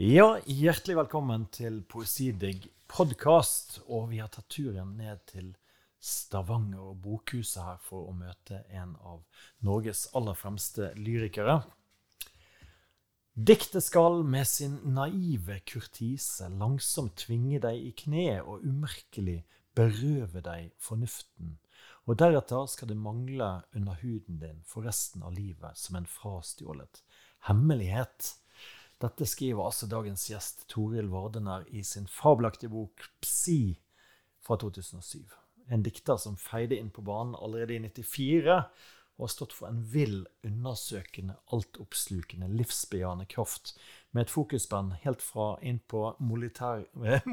Ja, hjertelig velkommen til Poesidigg podkast. Og vi har tatt turen ned til Stavanger og Bokhuset her for å møte en av Norges aller fremste lyrikere. Diktet skal med sin naive kurtise langsomt tvinge deg i kne og umerkelig berøve deg fornuften. Og deretter skal det mangle under huden din for resten av livet som en frastjålet hemmelighet. Dette skriver altså dagens gjest Toril Vardenær i sin fabelaktige bok Psi fra 2007. En dikter som feide inn på banen allerede i 94 og har stått for en vill, undersøkende, altoppslukende, livsbejaende kraft med et fokusband helt fra inn på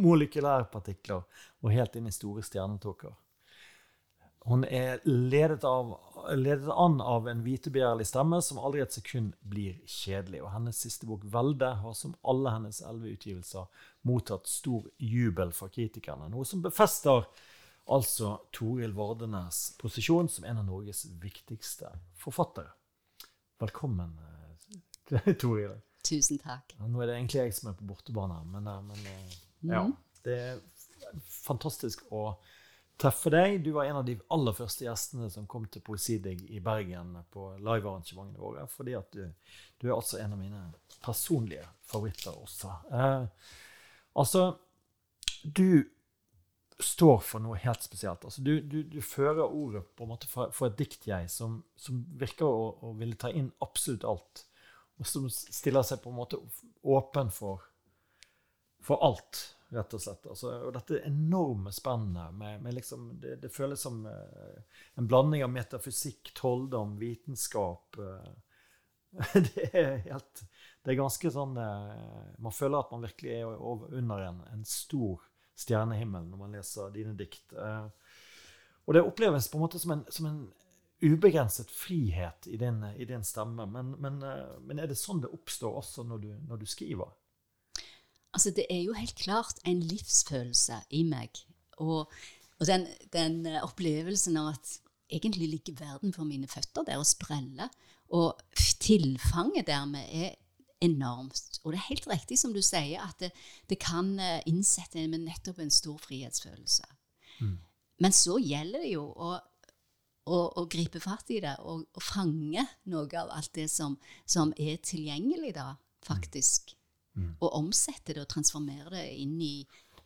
molekylærpartikler og helt inn i store stjernetåker. Hun er ledet, av, ledet, an av en vitebegjærlig stemme som aldri et sekund blir kjedelig. Og hennes siste bok, 'Velde', har som alle hennes elleve utgivelser mottatt stor jubel fra kritikerne. Noe som befester altså Toril Vardenes posisjon som en av Norges viktigste forfattere. Velkommen, eh, Toril. Tusen takk. Ja, nå er det egentlig jeg som er på bortebane, men, eh, men eh, ja, mm. det er fantastisk å treffe deg. Du var en av de aller første gjestene som kom til Poesidig i Bergen på livearrangementene våre. Fordi at du, du, er altså en av mine personlige favoritter også. Eh, altså, du står for noe helt spesielt. Altså, du, du, du, fører ordet på en måte for, for et dikt-jeg som, som, virker å, å, ville ta inn absolutt alt. Og som stiller seg på en måte åpen for, for alt rett og slett. Altså, og dette enorme spennet med, med liksom, det, det, føles som uh, en blanding av metafysikk, trolldom, vitenskap. Uh, det er helt Det er ganske sånn uh, Man føler at man virkelig er over, under en, en, stor stjernehimmel når man leser dine dikt. og det oppleves på en måte som en, som en ubegrenset frihet i din, i din stemme. Men, men, men, er det sånn det oppstår også når du, når du skriver? Altså, det er jo helt klart en livsfølelse i meg. Og, og den, den, eh, opplevelsen av at egentlig ligger verden for mine føtter der og spreller. Og tilfanget dermed er enormt. Og det er helt riktig som du sier, at det, det kan innsette en med nettopp en stor frihetsfølelse. Mm. Men så gjelder det jo å, og, og gripe fatt i det og, og, fange noe av alt det som, som er tilgjengelig da, faktisk. Mm. Og omsette det og transformere det inn i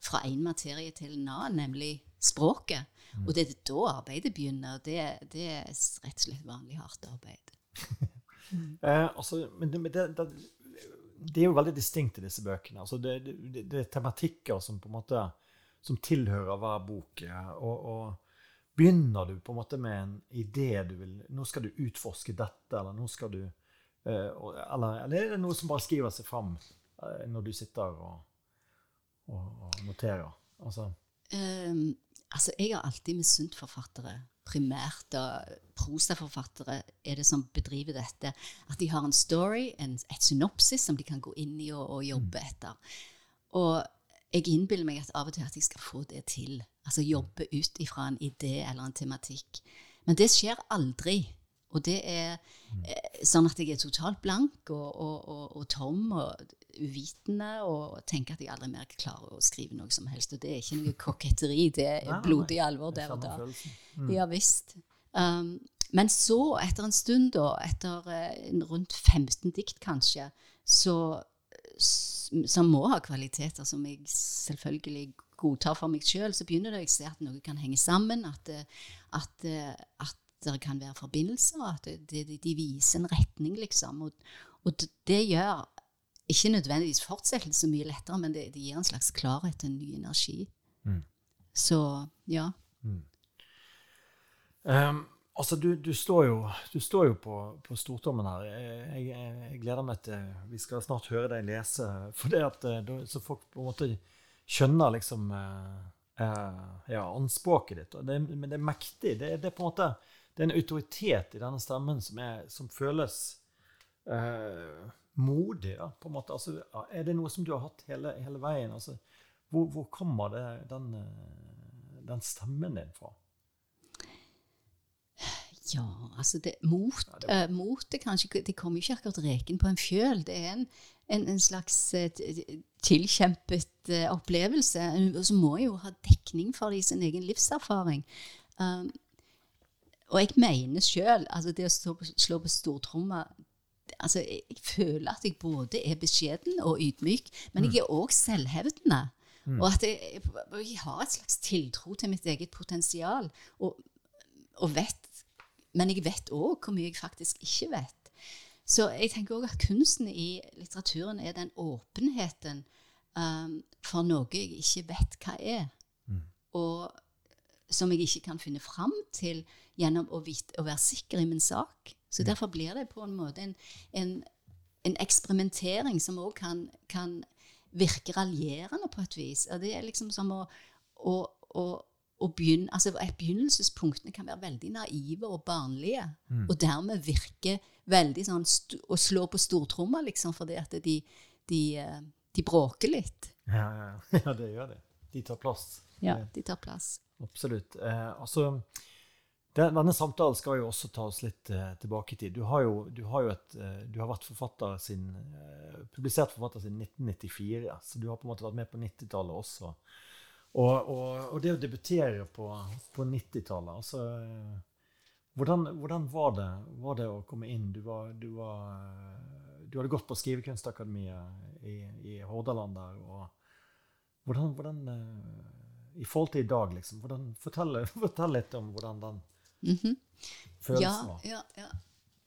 fra en materie til en annen, nemlig språket. Mm. Og det er da arbeidet begynner. Det, det er rett og slett vanlig hardt arbeid. eh, altså, men det, det, det, er jo veldig distinkt i disse bøkene. Altså, det, er tematikker som på en måte som tilhører hver bok. Og, og, begynner du på en måte med en idé du vil Nå skal du utforske dette, eller nå skal du eh, eller, eller er det noe som bare skriver seg fram når du sitter og, og, og noterer? Altså. Um, altså, jeg har alltid misunt forfattere. Primært og prosaforfattere er det som bedriver dette. At de har en story, en, et synopsis som de kan gå inn i og, og jobbe mm. etter. Og jeg innbiller meg at av og til at jeg skal få det til. Altså jobbe ut ifra en idé eller en tematikk. Men det skjer aldri. Og det er mm. eh, sånn at jeg er totalt blank og, og, og, og tom og uvitende og tenker at jeg aldri mer klarer å skrive noe som helst. Og det er ikke noe koketteri, det er blodig alvor der og da. Mm. Ja visst. Um, men så, etter en stund, da, etter uh, rundt 15 dikt kanskje, så, som må ha kvaliteter som jeg selvfølgelig godtar for meg sjøl, så begynner det å se at noe kan henge sammen, at, eh, at, eh, at det kan være forbindelser, at de, de, viser en retning, liksom. Og, og det gjør ikke nødvendigvis fortsettelse så mye lettere, men det, det, gir en slags klarhet til en ny energi. Mm. Så ja. Mm. Um, altså, du, du, står jo, du, står jo, på, på stortommen her. Jeg, jeg, jeg, gleder meg til Vi skal snart høre deg lese, for det at, eh, så folk på en måte skjønner liksom uh, uh, ja, anspråket ditt. Det, men det er mektig. Det, det, er på en måte det er en autoritet i denne stemmen som, er, som føles uh, modig, da, på en måte. Altså, er det noe som du har hatt hele, hele veien? Altså, hvor, hvor, kommer det, den, eh, den, stemmen din fra? Ja, altså det, mot, Ja, det eh, motet kanskje Det kommer jo ikke akkurat reken på en fjøl. Det er en, en, en slags eh, tilkjempet uh, opplevelse. Og så må jeg jo ha dekning for det i sin egen livserfaring. Um, og jeg mener sjøl altså det å slå på, slå på stortromma altså jeg, føler at jeg både er beskjeden og ydmyk, men jeg er òg selvhevdende. Og at jeg, jeg, har et slags tiltro til mitt eget potensial. Og, og vet, men jeg vet òg hvor mye jeg faktisk ikke vet. Så jeg tenker òg at kunsten i litteraturen er den åpenheten um, for noe jeg ikke vet hva er. Og som jeg ikke kan finne fram til gjennom å, vite, å være sikker i min sak. Så derfor blir det på en måte en, en, en eksperimentering som òg kan, kan virke raljerende på et vis. Og det er liksom som å, å, å, å begynne altså Begynnelsespunktene kan være veldig naive og barnlige, og dermed virke veldig sånn å slå på stortromma, liksom, fordi at de, de, eh, de bråker litt. Ja, ja, ja. det gjør det. De tar plass. Ja, de tar plass. Absolutt. Eh, altså, denne samtalen skal jo også ta oss litt eh, tilbake i tid. Du har jo, du har jo et, eh, du har vært forfatter sin, eh, publisert forfatter siden 1994, så du har på en måte vært med på 90-tallet også. Og, og, og det å debutere på, på 90-tallet, altså eh, hvordan, hvordan var, det, var det å komme inn? Du, var, du, var, eh, du hadde gått på Skrivekunstakademiet i, i Hordaland der. og hvordan, hvordan eh, I forhold til i dag, liksom, hvordan, fortell, fortell litt om hvordan den Mhm. følelsen Ja, ja, ja.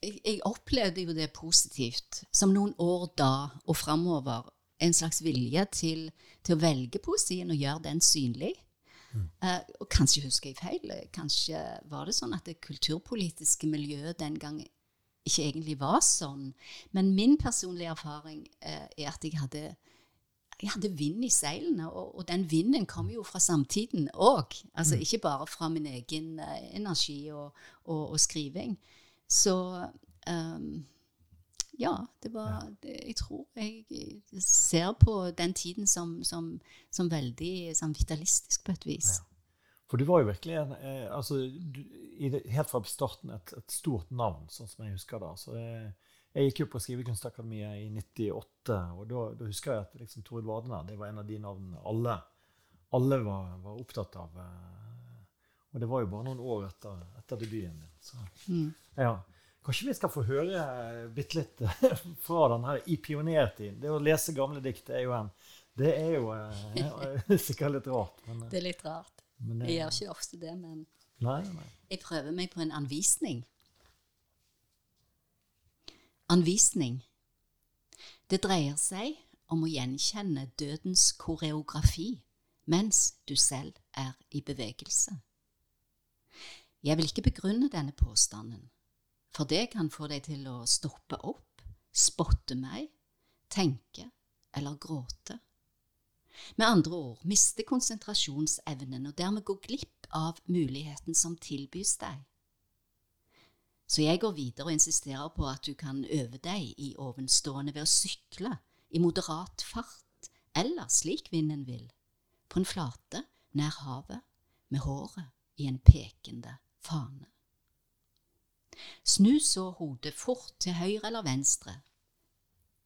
Jeg, jeg opplevde jo det positivt. Som noen år da og framover en slags vilje til, til å velge poesien og gjøre den synlig. Eh, og kanskje husker jeg feil. Kanskje var det sånn at det kulturpolitiske miljøet den gang ikke egentlig var sånn. Men min personlige erfaring uh, er at jeg hadde jeg hadde vind i seilene, og, og den vinden kom jo fra samtiden òg. Altså ikke bare fra min egen eh, energi og, og, og skriving. Så um, ja, det var det, Jeg tror jeg eh, ser på den tiden som, som, som veldig som vitalistisk på et vis. For du var jo virkelig en, eh, altså, du, i det, helt fra starten et, et stort navn, sånn som jeg husker det. Altså, jeg, jeg gikk jo på Skrivekunstakademiet i 98, og da, da husker jeg at liksom, Toril Vardene det var en av de navnene alle, alle var, var opptatt av. eh, Og det var jo bare noen år etter, etter debuten din. Så, Mm. ja. Kanskje vi skal få høre bitte litt eh, fra den her i pionertiden. Det å lese gamle dikt er jo en Det er jo eh, sikkert litt rart, men, eh, Det er litt rart. men det, Jeg gjør ikke ofte det, men Nei, nei. jeg prøver meg på en anvisning. Anvisning. Det dreier seg om å gjenkjenne dødens koreografi mens du selv er i bevegelse. Jeg vil ikke begrunne denne påstanden, for det kan få deg til å stoppe opp, spotte meg, tenke eller gråte. Med andre ord miste konsentrasjonsevnen og dermed gå glipp av muligheten som tilbys deg. Så jeg går videre og insisterer på at du kan øve deg i ovenstående ved å sykle i moderat fart, eller slik vinden vil, på en flate nær havet, med håret i en pekende fane. Snu så hodet fort til høyre eller venstre.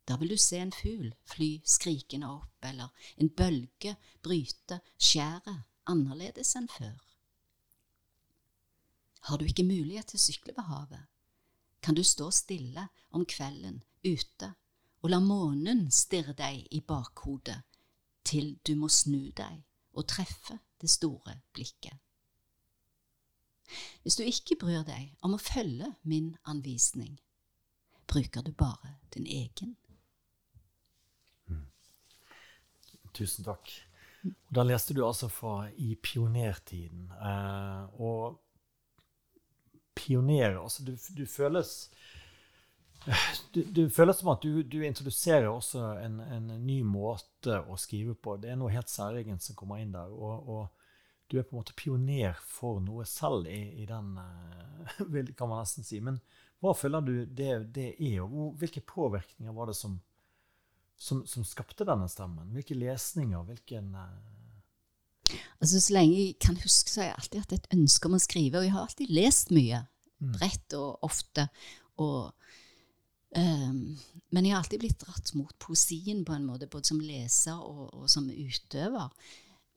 Da vil du se en fugl fly skrikende opp, eller en bølge bryte skjæret annerledes enn før. Har du ikke mulighet til å sykle ved havet, kan du stå stille om kvelden ute og la månen stirre deg i bakhodet til du må snu deg og treffe det store blikket. Hvis du ikke bryr deg om å følge min anvisning, bruker du bare din egen. Tusen takk. Da leste du altså fra i pionertiden. Eh, og pioner altså du, du føles du, du føles som at du, du introduserer også en, en, ny måte å skrive på. Det er noe helt særegent som kommer inn der. Og, og, du er på en måte pioner for noe selv i, i den, eh, kan man nesten si. Men hva føler du det, det er, og hvilke påvirkninger var det som, som, som skapte denne stemmen? Hvilke lesninger? Hvilken eh, Altså, så lenge jeg kan huske, så har jeg alltid hatt et ønske om å skrive, og jeg har alltid lest mye. Bredt og ofte. Og, um, men jeg har alltid blitt dratt mot poesien på en måte, både som leser og, og som utøver.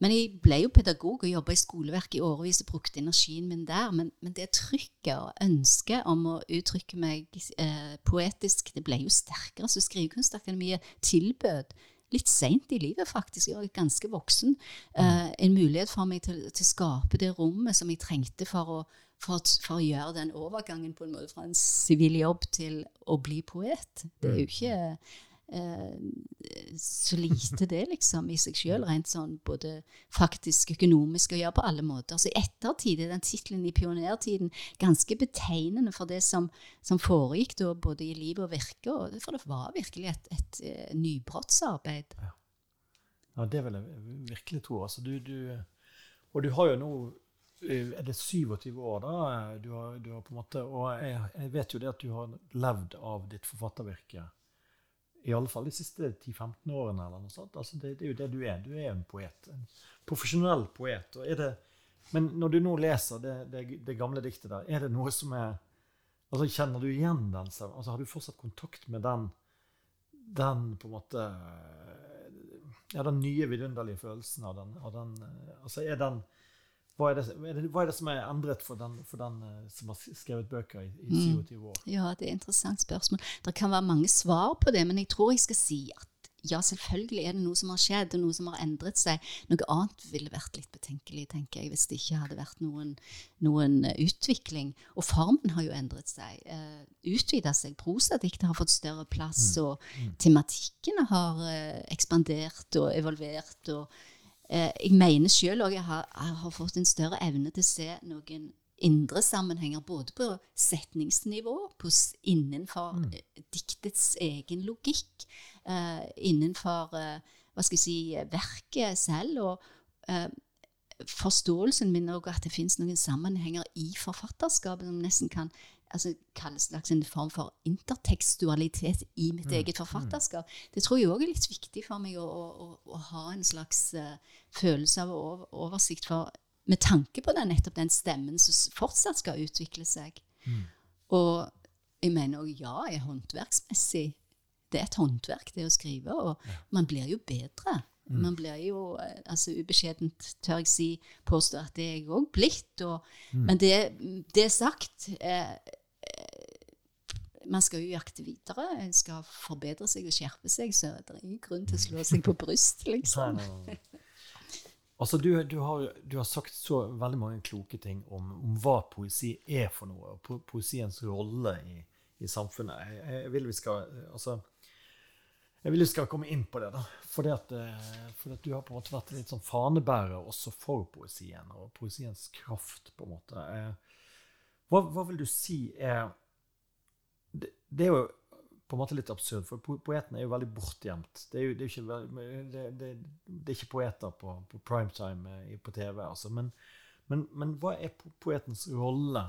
Men jeg ble jo pedagog og jobba i skoleverket i årevis og brukte energien min der. Men, men det trykket og ønsket om å uttrykke meg eh, poetisk, det ble jo sterkere. Så Skrivekunstakademiet tilbød litt seint i livet, faktisk, jeg var ganske voksen, eh, en mulighet for meg til, til, å skape det rommet som jeg trengte for å, for, for å, gjøre den overgangen på en måte fra en sivil jobb til å bli poet. Det er jo mm. ikke eh, så lite det, liksom, i seg sjøl, rent sånn både faktisk, økonomisk og gjøre på alle måter. Så i ettertid er den tittelen i pionertiden ganske betegnende for det som, som foregikk da, både i liv og virke. Og, for det var virkelig et, et, et eh, nybrottsarbeid. Ja. ja. det vil jeg virkelig tro. Altså, du, du, og du har jo nå er det 27 år, da? Du har, du har på en måte, og jeg, jeg, vet jo det at du har levd av ditt forfattervirke i alle fall de siste 10-15 årene. eller noe sånt. Altså det, det, er jo det du er. Du er en poet. En profesjonell poet. Det, men når du nå leser det, det, gamle diktet der, er det noe som er altså Kjenner du igjen den? Altså Har du fortsatt kontakt med den, den på en måte ja, den nye vidunderlige følelsen av den, av den altså er den hva er, det, hva er, det, som er endret for den, for den uh, som har skrevet bøker i, i 27 mm. år? Ja, det er et interessant spørsmål. Det kan være mange svar på det, men jeg tror jeg skal si at ja, selvfølgelig er det noe som har skjedd, og noe som har endret seg. Noe annet ville vært litt betenkelig, tenker jeg, hvis det ikke hadde vært noen, noen uh, utvikling. Og formen har jo endret seg. Uh, Utvida seg. Prosadiktet har fått større plass, mm. og mm. tematikkene har uh, ekspandert og evolvert. og Eh, jeg mener sjøl òg jeg, jeg har fått en større evne til å se noen indre sammenhenger, både på setningsnivå, på, innenfor mm. Eh, diktets egen logikk, uh, innenfor uh, hva skal jeg si, verket selv, og uh, forståelsen min òg at det fins noen sammenhenger i forfatterskapet som nesten kan altså, slags en form for intertekstualitet i mitt mm. eget forfatterskap. Det tror jeg òg er litt viktig for meg å, å, å ha en slags uh, følelse av oversikt for med tanke på den, nettopp den stemmen som fortsatt skal utvikle seg. Mm. Og jeg mener òg ja, er håndverksmessig. Det er et håndverk, det å skrive, og ja. man blir jo bedre. Mm. Man blir jo, eh, altså ubeskjedent tør jeg si, påstå at det er jeg òg blitt. Og, mm. Men det, det sagt eh, man skal jo jakte videre. En skal forbedre seg og skjerpe seg, så det er ingen grunn til å slå seg på bryst, liksom. altså, du, du, har, du, har, sagt så veldig mange kloke ting om, om hva poesi er for noe, og po poesiens rolle i, i samfunnet. Jeg, jeg, vil vi skal altså, jeg vil vi skal komme inn på det, da. Fordi at, eh, fordi at du har på en måte vært litt sånn fanebærer også for poesien, og poesiens kraft, på en måte. Eh, hva, hva vil du si er det, det, er jo på en måte litt absurd, for poeten er jo veldig bortgjemt. Det er jo det er ikke, det, det, er ikke poeter på, på primetime eh, på TV. Altså. Men, men, men, hva er poetens rolle,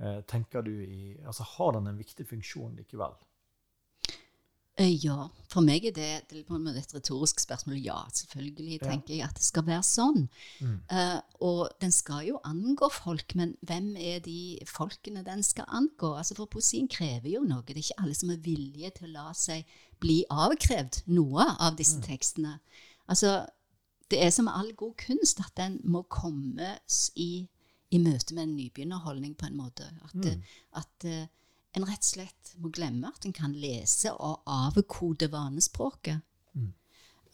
eh, tenker du, i altså Har den en viktig funksjon likevel? Eh, ja, for meg er det, det er et retorisk spørsmål. Ja, selvfølgelig tenker jeg at det skal være sånn. Mm. Uh, og den skal jo angå folk, men hvem er de folkene den skal angå? Altså For poesien krever jo noe. Det er ikke alle som er villige til å la seg bli avkrevd noe av disse mm. tekstene. Altså, Det er som all god kunst at den må komme i, i møte med en nybegynnerholdning, på en måte. At, mm. at uh, en rett og slett må glemme at en kan lese og avkode vanespråket. Mm.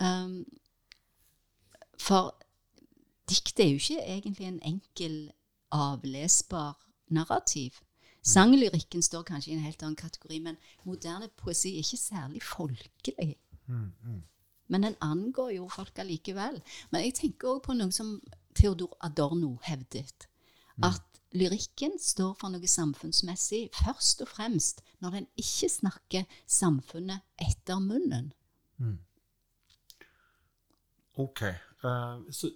Um, for diktet er jo ikke egentlig en enkel, avlesbar narrativ. Sanglyrikken står kanskje i en helt annen kategori, men moderne poesi er ikke særlig folkelig. Mm, mm. Men den angår jo folk allikevel. Men jeg tenker òg på noe som Theodor Adorno hevdet. Mm. At lyrikken står for noe samfunnsmessig først og fremst når den ikke snakker samfunnet etter munnen. Mm. OK. Uh, så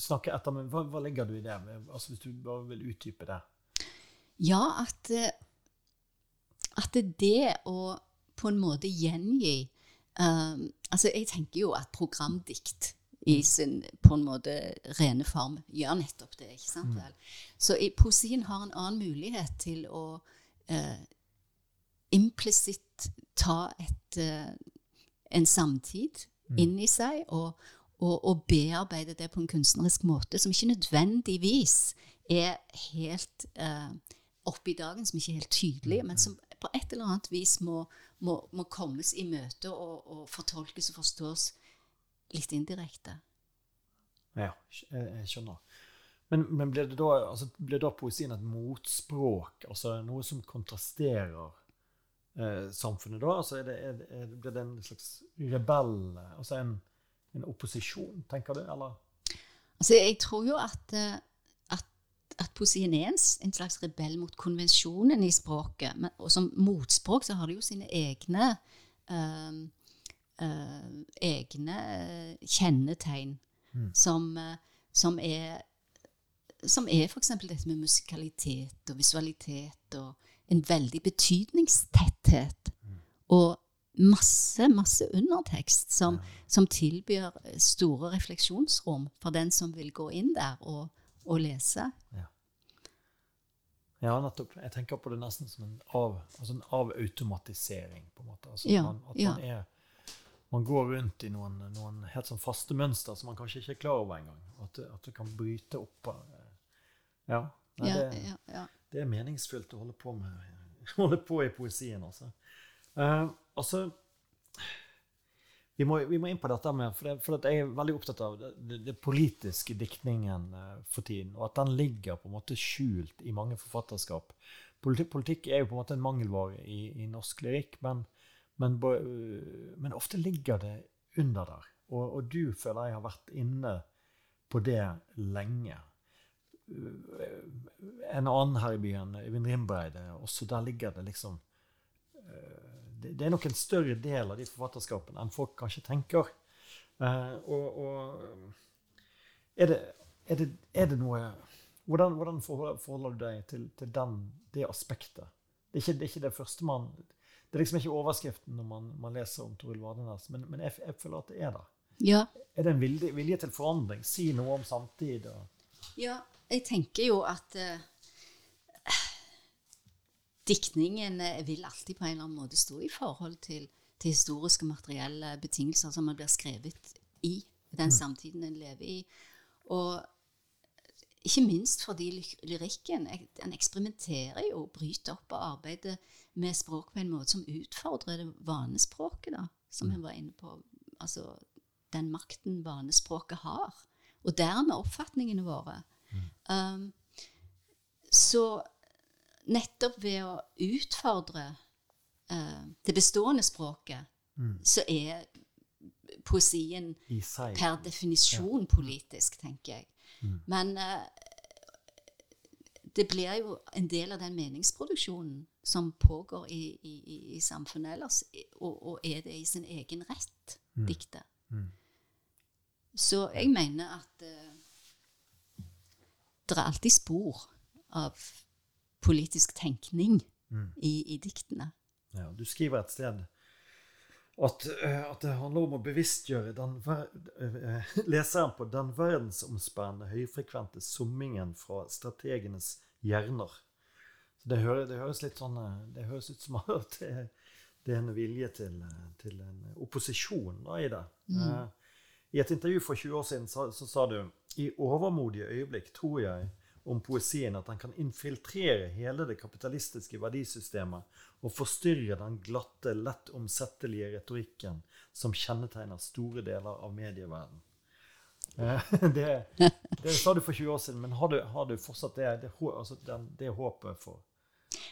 snakke etter munnen, hva, hva, legger du i det? Altså, hvis du bare vil utdype det. Ja, at, eh, at det å på en måte gjengi uh, Altså, jeg tenker jo at programdikt i sin på en måte rene form gjør nettopp det. ikke sant vel? Så i, poesien har en annen mulighet til å eh, implisitt ta et, eh, en samtid inn i seg og, og, og bearbeide det på en kunstnerisk måte som ikke nødvendigvis er helt eh, oppe i dagen, som ikke er helt tydelig, men som på et eller annet vis må, må, må kommes i møte og, og fortolkes og forstås litt indirekte. Ja, jeg, skjønner. Men, men blir, det da, altså, blir da poesien et motspråk? Altså noe som kontrasterer eh, samfunnet da? Altså er det, er, er, blir det en slags rebell? Altså en, en opposisjon, tenker du? Eller? Altså, jeg tror jo at, eh, at, at poesien er en, en, slags rebell mot konvensjonen i språket. Men, og som motspråk så har det jo sine egne uh, uh, egne kjennetegn mm. som, som, er som er f.eks. dette med musikalitet og visualitet og en veldig betydningstetthet. Mm. Og masse, masse undertekst som, ja. som, tilbyr store refleksjonsrom for den som vil gå inn der og, og lese. Ja. ja. nettopp. Jeg tenker på det nesten som en, av, altså en avautomatisering. på en måte. Altså, ja, man, at man er man går rundt i noen, noen, helt sånn faste mønster som man kanskje ikke er klar over engang. At, at det kan bryte opp eh, Ja. Nei, ja, det, ja, ja. det, er meningsfullt å holde på med holde på i poesien, altså. Uh, altså vi må, vi må, inn på dette med For, det, for jeg er veldig opptatt av den det, det politiske diktningen uh, for tiden. Og at den ligger på en måte skjult i mange forfatterskap. Politikk, politikk er jo på en måte en mangelvare i, i norsk lyrikk. men men, men, ofte ligger det under der. Og, og, du føler jeg har vært inne på det lenge. En annen her i byen, Øyvind Rimbreide, også der ligger det liksom det, det, er nok en større del av de forfatterskapene enn folk kanskje tenker. Og, og er, det, er, det, er, det, noe Hvordan, hvordan forholder du deg til, til den, det aspektet? Det er, ikke, det er ikke det første man det er liksom ikke overskriften når man, man leser om Toril Vardenes, men, men jeg, jeg, føler at det er det. Ja. Er det en vilje, vilje, til forandring? Si noe om samtid. Og... Ja, jeg tenker jo at uh, diktningen uh, vil alltid på en eller annen måte stå i forhold til, til historiske materielle betingelser som man blir skrevet i den mm. samtiden en lever i. Og ikke minst fordi lyrikken den eksperimenterer jo, bryter opp og arbeider med språk på en måte som utfordrer det vanespråket, da, som mm. var inne på. Altså den makten vanespråket har. Og dermed oppfatningene våre. Mm. Um, så nettopp ved å utfordre uh, det bestående språket, mm. så er poesien per definisjon ja. politisk, tenker jeg. Mm. Men uh, det blir jo en del av den meningsproduksjonen som pågår i, i, i samfunnet ellers, og, og, er det i sin egen rett, mm. diktet. Mm. Så jeg mener at uh, det er alltid spor av politisk tenkning mm. i, i, diktene. Ja, du skriver et sted at, eh, at, det handler om å bevisstgjøre den, uh, leseren på den verdensomspennende, høyfrekvente summingen fra strategenes hjerner. Det, høres, det, høres litt sånn eh, Det høres ut som at det, det er en vilje til, til en opposisjon da, i det. Mm. I et intervju for 20 år siden så, så sa du i overmodige øyeblikk tror jeg om poesien at den kan infiltrere hele det kapitalistiske verdisystemet og forstyrre den glatte, lett omsettelige retorikken som kjennetegner store deler av medieverdenen. Eh, det, det, sa du for 20 år siden, men har du, har du fortsatt det, det, altså den, det, håpet for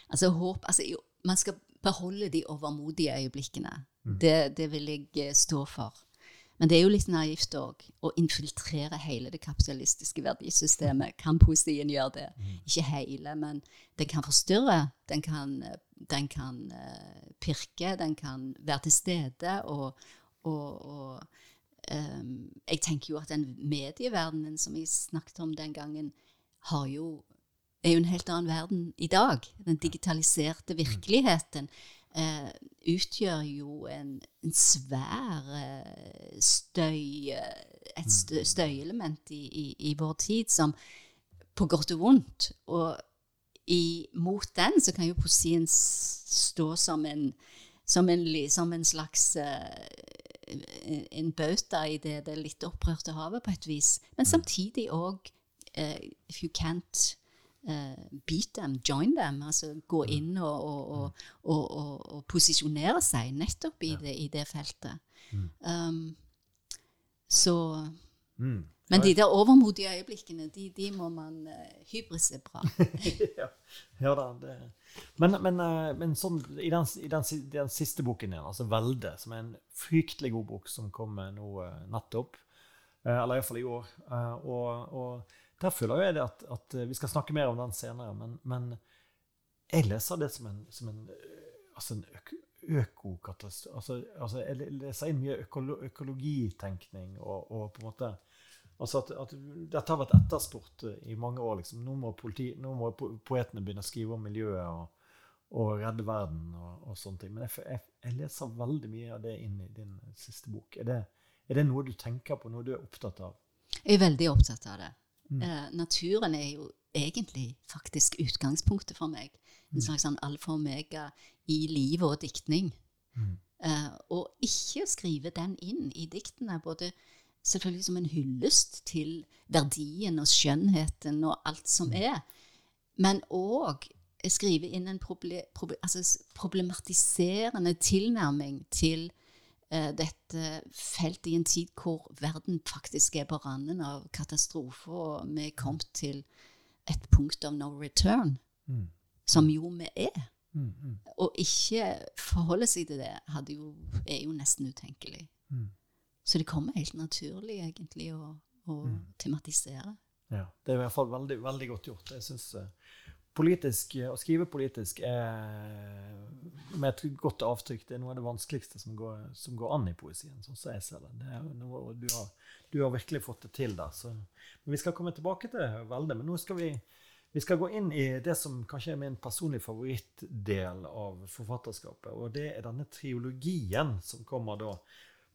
Altså, håp, altså, Man skal beholde de overmodige øyeblikkene. Mm. Det, vil jeg eh, stå for. Men det er jo litt naivt òg å infiltrere hele det kapitalistiske verdisystemet. Kan poesien gjøre det? Mm. Ikke hele, men den kan forstyrre. Den kan, den kan uh, pirke, den kan være til stede. Og, og, og um, jeg tenker jo at den medieverdenen som vi snakket om den gangen, har jo er jo en helt annen verden i dag. Den digitaliserte virkeligheten eh, utgjør jo en, en svær eh, støy eh, Et stø, støyelement i, i, i, vår tid som på godt og vondt. Og i, mot den så kan jo poesien stå som en, som en, som en slags uh, en bauta i det, det litt opprørte havet, på et vis. Men mm. samtidig òg uh, If you can't beat them, join them. Altså gå mm. inn og, og, og, og posisjonere seg nettopp i, det, i det, feltet. Um, så mm. Men de der overmodige øyeblikkene, de, de må man uh, hybris er bra. ja, ja, da. Det. Men, men, uh, men sånn, i, den, i den, den, siste boken din, altså 'Velde', som er en fryktelig god bok som kom nå uh, nettopp, uh, eller iallfall i år og, og, der føler jeg at, at, Vi skal snakke mer om den senere, men, men jeg leser det som en, som en, altså en økokatastrofe altså, altså, Jeg leser inn mye økolo, økologitenkning og, og på en måte Altså at, at, Dette har vært etterspurt eh, i mange år. Liksom. Nå, må politi, nå, må poetene begynne å skrive om miljøet og, og redde verden og, og, sånne ting. Men jeg, jeg, jeg, leser veldig mye av det inn i din siste bok. Er det, er det, noe du tenker på, noe du er opptatt av? Jeg er veldig opptatt av det. Mm. Eh, naturen er jo egentlig faktisk utgangspunktet for meg. En mm. slags sånn alfa og omega i liv og diktning. Mm. Eh, og ikke skrive den inn i diktene. både selvfølgelig som en hyllest til verdien og skjønnheten og alt som mm. er. Men òg skrive inn en proble, proble, altså problematiserende tilnærming til dette feltet i en tid hvor verden faktisk er på randen av katastrofe, og vi er kommet til et punkt of no return, mm. som jo vi er. Mm, mm. Og ikke forholde seg til det jo, er jo nesten utenkelig. Mm. Så det kommer helt naturlig egentlig å, å mm. tematisere. Ja, Det er i hvert fall veldig, veldig godt gjort. Jeg synes uh, politisk, Å skrive politisk er, med et godt avtrykk det er noe av det vanskeligste som går, som går an i poesien. sånn som jeg ser det. det noe, du, har, du, har, virkelig fått det til der. Så. Men Vi skal komme tilbake til Velde. Men nå skal vi, vi skal gå inn i det som kanskje er min personlige favorittdel av forfatterskapet. Og det er denne triologien som kommer da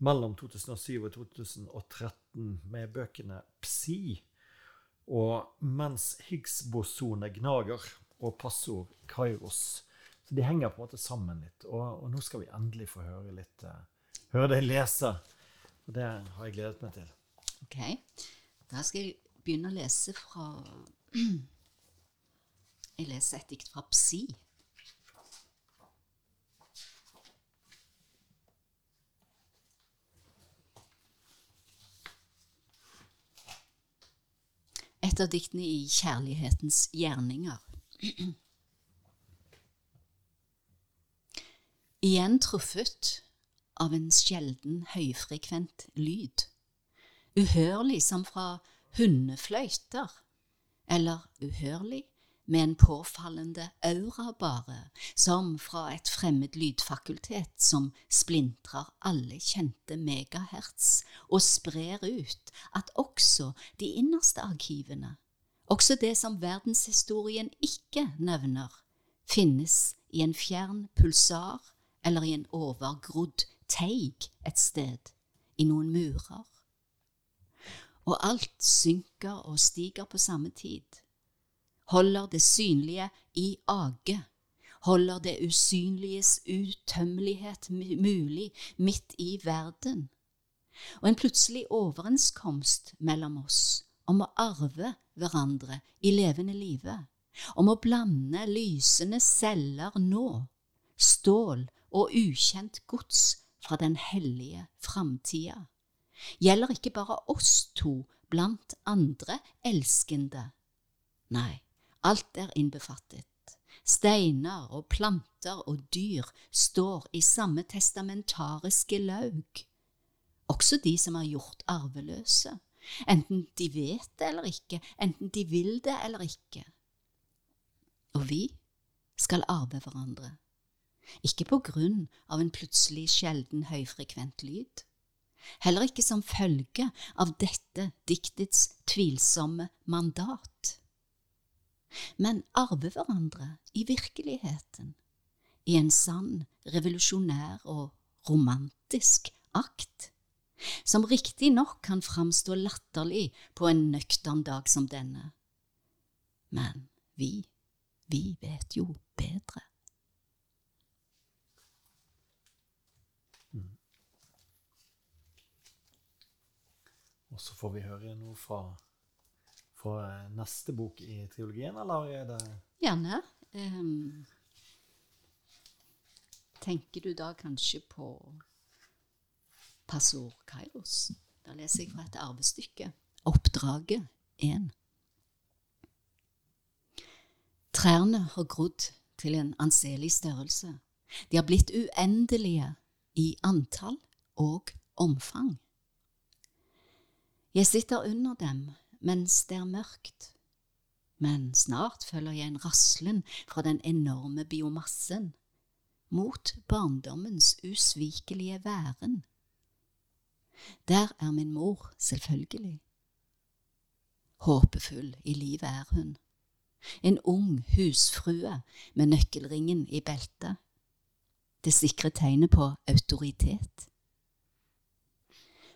mellom 2007 og 2013 med bøkene Psi og Mens Higgs-bosone gnager og passord Kairos. Så de henger på en måte sammen litt. Og, og nå skal vi endelig få høre litt uh, høre deg lese. Og det har jeg gledet meg til. Ok. Da skal jeg begynne å lese fra Jeg leser et dikt fra Psi. Et av diktene i Kjærlighetens gjerninger. Igjen truffet av en sjelden høyfrekvent lyd, uhørlig som fra hundefløyter, eller uhørlig med en påfallende aura bare, som fra et fremmed lydfakultet som splintrer alle kjente megahertz og sprer ut at også de innerste arkivene, også det som verdenshistorien ikke nevner, finnes i en fjern pulsar eller i en overgrodd teig et sted, i noen murer. Og alt synker og stiger på samme tid holder det synlige i age, holder det usynliges utømmelighet mulig midt i verden. Og en plutselig overenskomst mellom oss om å arve hverandre i levende live, om å blande lysende celler nå, stål og ukjent gods fra den hellige framtida, gjelder ikke bare oss to blant andre elskende. Nei, Alt er innbefattet. Steiner og planter og dyr står i samme testamentariske laug. Også de som er gjort arveløse, enten de vet det eller ikke, enten de vil det eller ikke. Og vi skal arve hverandre, ikke på grunn av en plutselig sjelden høyfrekvent lyd, heller ikke som følge av dette diktets tvilsomme mandat men arve hverandre i virkeligheten, i en sann, revolusjonær og romantisk akt, som riktignok kan framstå latterlig på en nøktern dag som denne. Men vi, vi vet jo bedre. Mm. Og så får vi høre noe fra, fra neste bok i triologien, eller er det Gjerne. Um, tenker du da kanskje på Pasor Kairos? Da leser jeg fra et arvestykke. Oppdraget 1. Trærne har grodd til en anselig størrelse. De har blitt uendelige i antall og omfang. Jeg sitter under dem mens det er mørkt, men snart følger jeg en raslen fra den enorme biomassen mot barndommens usvikelige væren. Der er min mor, selvfølgelig. Håpefull i livet er hun. En ung husfrue med nøkkelringen i beltet. Det sikre tegnet på autoritet.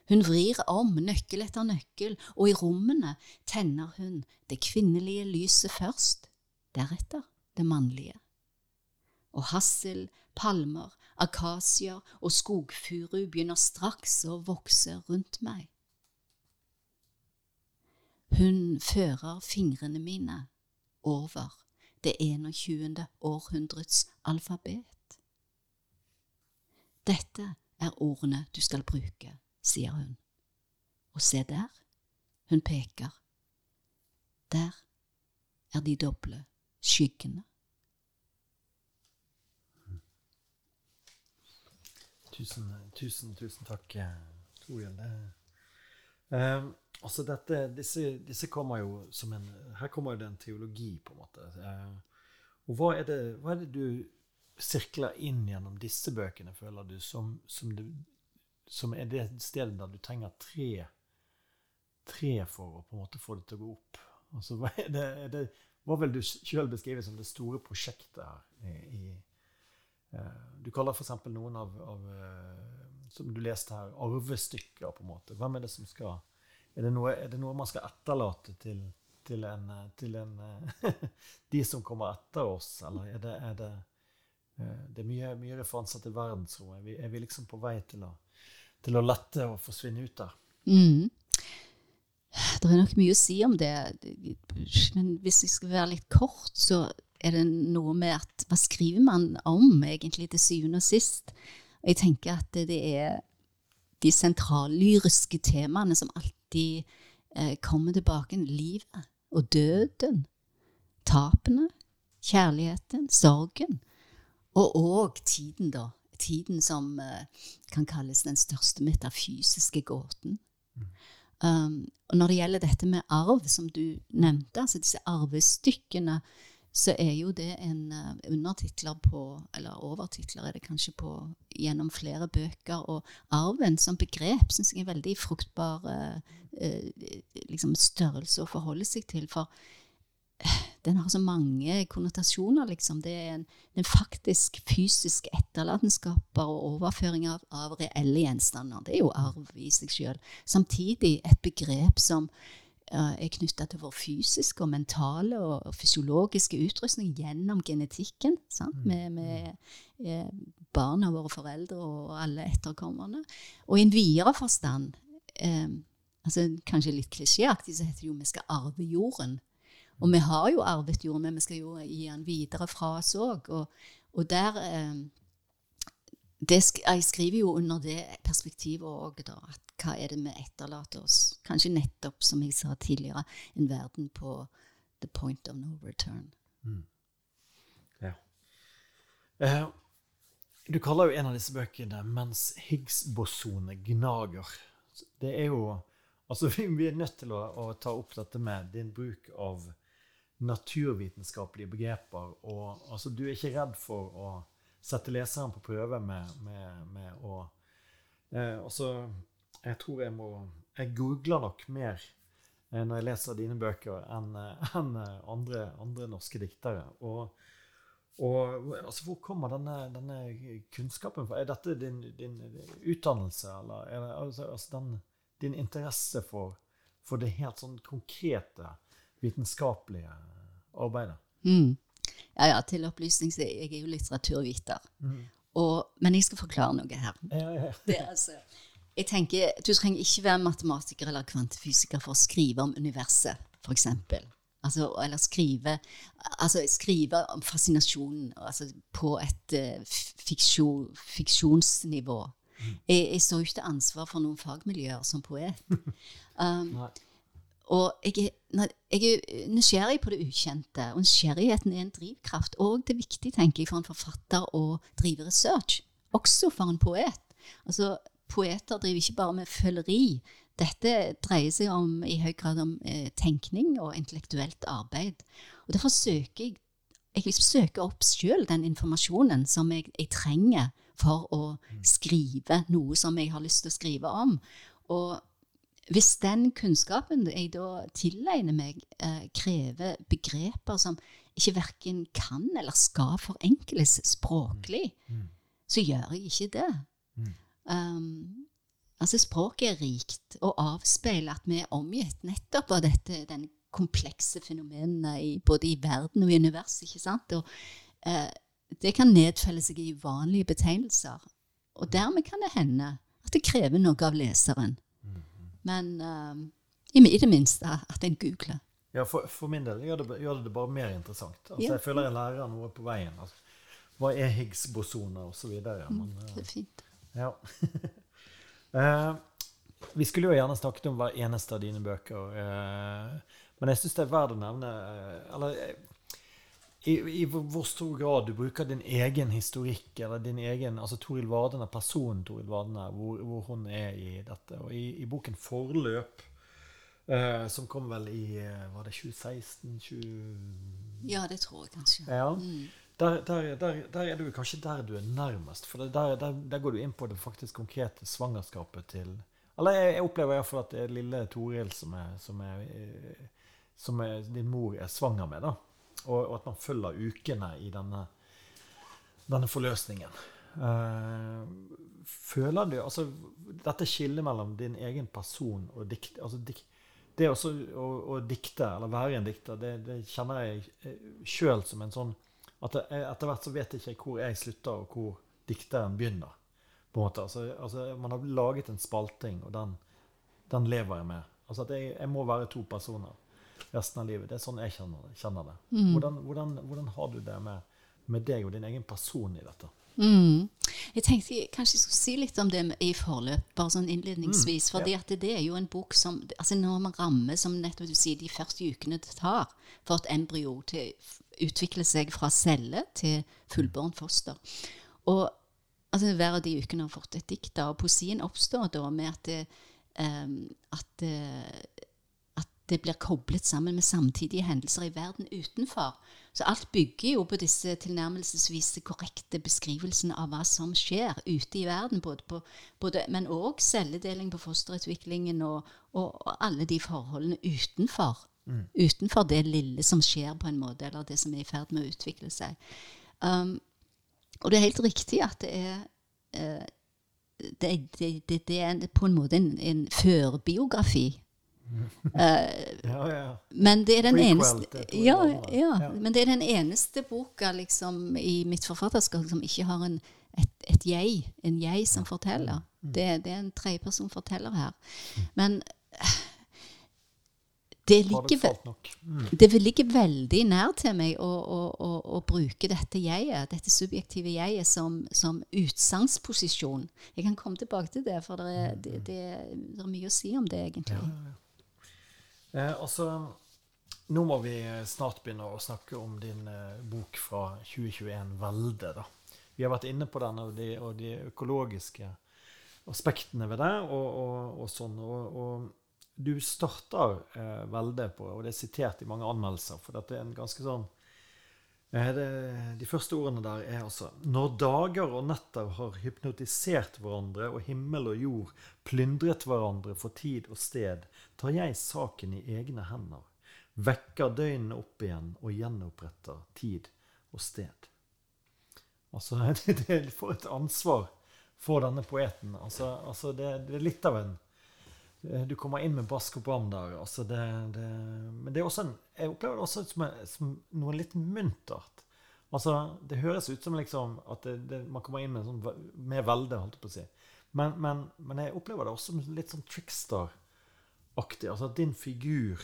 Hun vrir om nøkkel etter nøkkel, og i rommene tenner hun det kvinnelige lyset først, deretter det mannlige. Og hassel, palmer, akasier og skogfuru begynner straks å vokse rundt meg. Hun fører fingrene mine over det 21. århundrets alfabet. Dette er ordene du skal bruke, sier hun. Og se der, hun peker. Der er de doble skyggene. Tusen, tusen, tusen takk, Torjel. Eh, altså dette, disse, disse, kommer jo som en Her kommer det en teologi, på en måte. Eh, og hva er, det, hva er, det, du sirkler inn gjennom disse bøkene, føler du, som, som, du, som er det stedet der du trenger tre, tre for å på en måte få det til å gå opp? Altså, det, det, hva vil du sjøl beskrive som det store prosjektet her i, Eh, du kaller f.eks. noen av, av, eh, som du leste her, arvestykker. på en måte. Hvem er det som skal Er det noe, er det noe man skal etterlate til, til, en, til en, de som kommer etter oss, eller er det, er det, eh, det er mye, mye referanser til verdensrommet? Er vi, er vi liksom på vei til å, til å lette og forsvinne ut der? Mm. Det er nok mye å si om det. Men hvis jeg skal være litt kort, så er det noe med at hva skriver man om, egentlig, til syvende og sist? Jeg tenker at det er de sentrallyriske temaene som alltid eh, kommer tilbake. Livet og døden. Tapene. Kjærligheten. Sorgen. Og òg tiden, da. Tiden som eh, kan kalles den største metafysiske gåten. Um, og når det gjelder dette med arv, som du nevnte, altså disse arvestykkene så er jo det en uh, undertitler på, eller overtitler er det kanskje på, gjennom flere bøker. Og arven som begrep syns jeg er veldig fruktbar uh, uh, liksom størrelse å forholde seg til. For den har så mange konnotasjoner, liksom. Det er en, en faktisk fysisk etterlatenskaper og overføring av, av, reelle gjenstander. Det er jo arv i seg sjøl. Samtidig et begrep som er knytta til vår fysiske og mentale og, fysiologiske utrustning gjennom genetikken. Sant? Med, med eh, barna våre foreldre og alle etterkommerne. Og i en videre forstand, eh, altså kanskje litt klisjéaktig, så heter det jo vi skal arve jorden. Og vi har jo arvet jord, men vi skal jo gi den videre fra oss òg. Og, og, der eh, det, Jeg skriver jo under det perspektivet òg, da. At hva er det vi etterlater oss? Kanskje nettopp, som jeg sa tidligere, en verden på the point of no return. Mm. Ja. Eh, du kaller jo en av disse bøkene 'Mens Higgs-bosonet gnager'. Det er jo Altså, vi er nødt til å, å, ta opp dette med din bruk av naturvitenskapelige begreper. Og altså, du er ikke redd for å sette leseren på prøve med, med, med å eh, altså, jeg tror jeg må Jeg googler nok mer eh, når jeg leser dine bøker, enn eh, en eh, andre, andre, norske diktere. Og, Og altså, Hvor kommer denne, denne kunnskapen fra? Er dette din, din utdannelse, eller er det altså, altså den, din interesse for, for, det helt sånn konkrete vitenskapelige arbeidet? Mm. Ja, ja, til opplysning så jeg er jo litteraturviter. Mm. Og, men jeg skal forklare noe her. Ja, ja. Det, altså, jeg tenker, Du trenger ikke være matematiker eller kvantefysiker for å skrive om universet, f.eks. Altså, eller skrive, altså skrive om fascinasjonen altså på et uh, fiksjon, fiksjonsnivå. Mm. Jeg, jeg står jo ikke til ansvar for noen fagmiljøer som poet. Um, og jeg jeg er, nysgjerrig på det ukjente, og nysgjerrigheten er en drivkraft. Og det er viktig tenker jeg, for en forfatter å drive research, også for en poet. Altså, Poeter driver ikke bare med føleri. Dette dreier seg om, i høy grad om eh, tenkning og intellektuelt arbeid. Og Derfor søker jeg jeg liksom søker opp sjøl den informasjonen som jeg, jeg, trenger for å skrive noe som jeg har lyst til å skrive om. Og hvis den kunnskapen jeg da tilegner meg, eh, krever begreper som ikke verken kan eller skal forenkles språklig, mm. så gjør jeg ikke det. Mm. Um, Altså Språket er rikt og avspeiler at vi er omgitt nettopp av dette, den komplekse fenomenene i, både i verden og i universet. ikke sant? Og eh, Det kan nedfelle seg i vanlige betegnelser. Og dermed kan det hende at det krever noe av leseren. Men um, i, i, det minste at en googler. Ja, for, for, min del gjør det, gjør det, bare mer interessant. Altså, ja. Jeg føler jeg lærer noe på veien. Altså, hva er Higgs-bosoner osv.? Mm, det er fint. Ja. Uh, vi skulle jo gjerne snakket om hver eneste av dine bøker, uh, men jeg syns det er verdt å nevne Eller i, i, hvor stor grad du bruker din egen historikk, eller din egen altså Toril Vardene, personen Toril Vardene, hvor, hvor, hun er i dette. Og i, i boken 'Forløp', som kom vel i Var det 2016? 20... Ja, det tror jeg kanskje. Ja. Mm. Der, der, der, der, er du kanskje der du er nærmest. For der, går du inn på det faktisk konkrete svangerskapet til Eller jeg, jeg opplever iallfall at det er lille Toril som, er, som, er, som er, din mor er svanger med. da. Og, og, at man følger ukene i denne, denne forløsningen. Uh, føler du altså, Dette skillet mellom din egen person og dikt, altså, dik, Det også å, å, dikte, eller være en dikter, det, det kjenner jeg eh, sjøl som en sånn at etter hvert så vet jeg ikke hvor jeg slutter, og hvor dikteren begynner. på en måte. Altså, altså, man har laget en spalting, og den, den lever jeg med. Altså at jeg, jeg, må være to personer resten av livet. Det er sånn jeg kjenner, kjenner det. Mm. Hvordan, hvordan, hvordan, har du det med, med, deg og din egen person i dette? Mm. Jeg tenkte jeg kanskje jeg skulle si litt om det i forløp, bare sånn innledningsvis. Mm, fordi ja. det er jo en bok som altså Når man rammer, som nettopp du sier, de første ukene det tar for et embryo til utvikle seg fra celle til fullbåren foster. Og altså, hver av de ukene har fått et dikt. Og poesien oppstår da med at det, um, at, at det blir koblet sammen med samtidige hendelser i verden utenfor. Så alt bygger jo på disse tilnærmelsesvis korrekte beskrivelsene av hva som skjer ute i verden. Både på, både, men òg celledeling på fosterutviklingen og, og, og, alle de forholdene utenfor Mm. Utenfor det lille som skjer, på en måte, eller det som er i ferd med å utvikle seg. Um, og det er helt riktig at det er uh, det, det, det, det, er på en måte en, en førbiografi. Ja. Men det er den eneste ja, ja, Men det er den eneste boka liksom, i mitt forfatterskap som ikke har en, et, et, jeg, en jeg som forteller. Mm. Det, det er en tredjeperson forteller her. Mm. Men det ligger, mm. det ligger veldig nær til meg å, å, å, å, bruke dette jeget, dette subjektive jeget, som, som utsagnsposisjon. Jeg kan komme tilbake til det, for det er, det, det, det er mye å si om det, egentlig. Ja, ja. Eh, altså, nå må vi snart begynne å snakke om din eh, bok fra 2021, 'Velde'. da. Vi har vært inne på den og de, og de økologiske aspektene ved det. og, og, og sånn, og du starter eh, Velde på, og det er sitert i mange anmeldelser, for dette er en ganske sånn eh, det, De første ordene der er altså Når dager og netter har hypnotisert hverandre, og himmel og jord plyndret hverandre for tid og sted, tar jeg saken i egne hender, vekker døgnene opp igjen og gjenoppretter tid og sted. Altså, det, får et ansvar for denne poeten. Altså, altså det, det, er litt av en eh, Du kommer inn med bask og bram der. Altså det, det, men det er også en, jeg opplever det også som, som noe litt muntert. Altså, det høres ut som liksom at man kommer inn med, sånn, med velde, holdt jeg på å si. Men, men, men, jeg opplever det også som litt sånn trickster-aktig. Altså at din figur